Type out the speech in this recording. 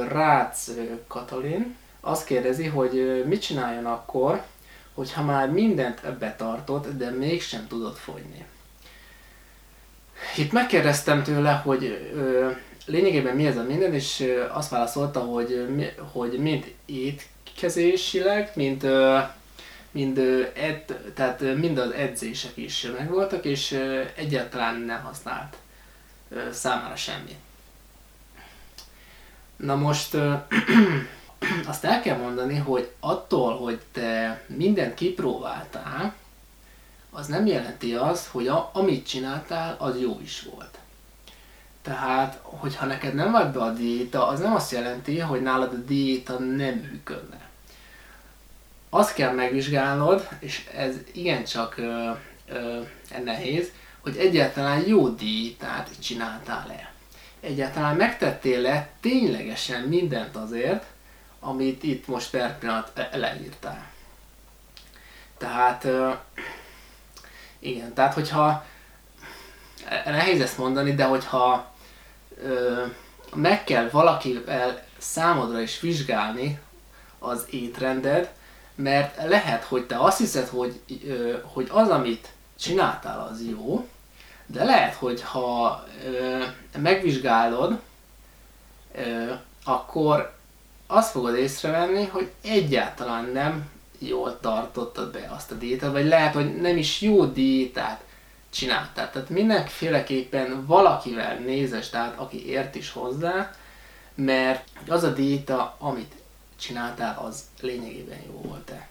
Rácz Katalin azt kérdezi, hogy mit csináljon akkor, hogyha már mindent betartott, de mégsem tudott fogyni. Itt megkérdeztem tőle, hogy ö, lényegében mi ez a minden, és ö, azt válaszolta, hogy, mi, hogy mind étkezésileg, mind, ö, mind, ö, ed, tehát mind az edzések is megvoltak, és ö, egyáltalán nem használt ö, számára semmi. Na most azt el kell mondani, hogy attól, hogy te mindent kipróbáltál, az nem jelenti azt, hogy a, amit csináltál, az jó is volt. Tehát, hogyha neked nem vagy be a diéta, az nem azt jelenti, hogy nálad a diéta nem működne. Azt kell megvizsgálnod, és ez igencsak ö, ö, nehéz, hogy egyáltalán jó diétát csináltál-e. Egyáltalán megtettél-e ténylegesen mindent azért, amit itt most per pillanat leírtál. Tehát igen, tehát hogyha nehéz ezt mondani, de hogyha meg kell valakivel számodra is vizsgálni az étrended, mert lehet, hogy te azt hiszed, hogy, hogy az, amit csináltál, az jó, de lehet, hogy ha megvizsgálod, akkor azt fogod észrevenni, hogy egyáltalán nem jól tartottad be azt a diétát, vagy lehet, hogy nem is jó diétát csináltál. Tehát mindenféleképpen valakivel nézes, tehát aki ért is hozzá, mert az a diéta, amit csináltál, az lényegében jó volt-e.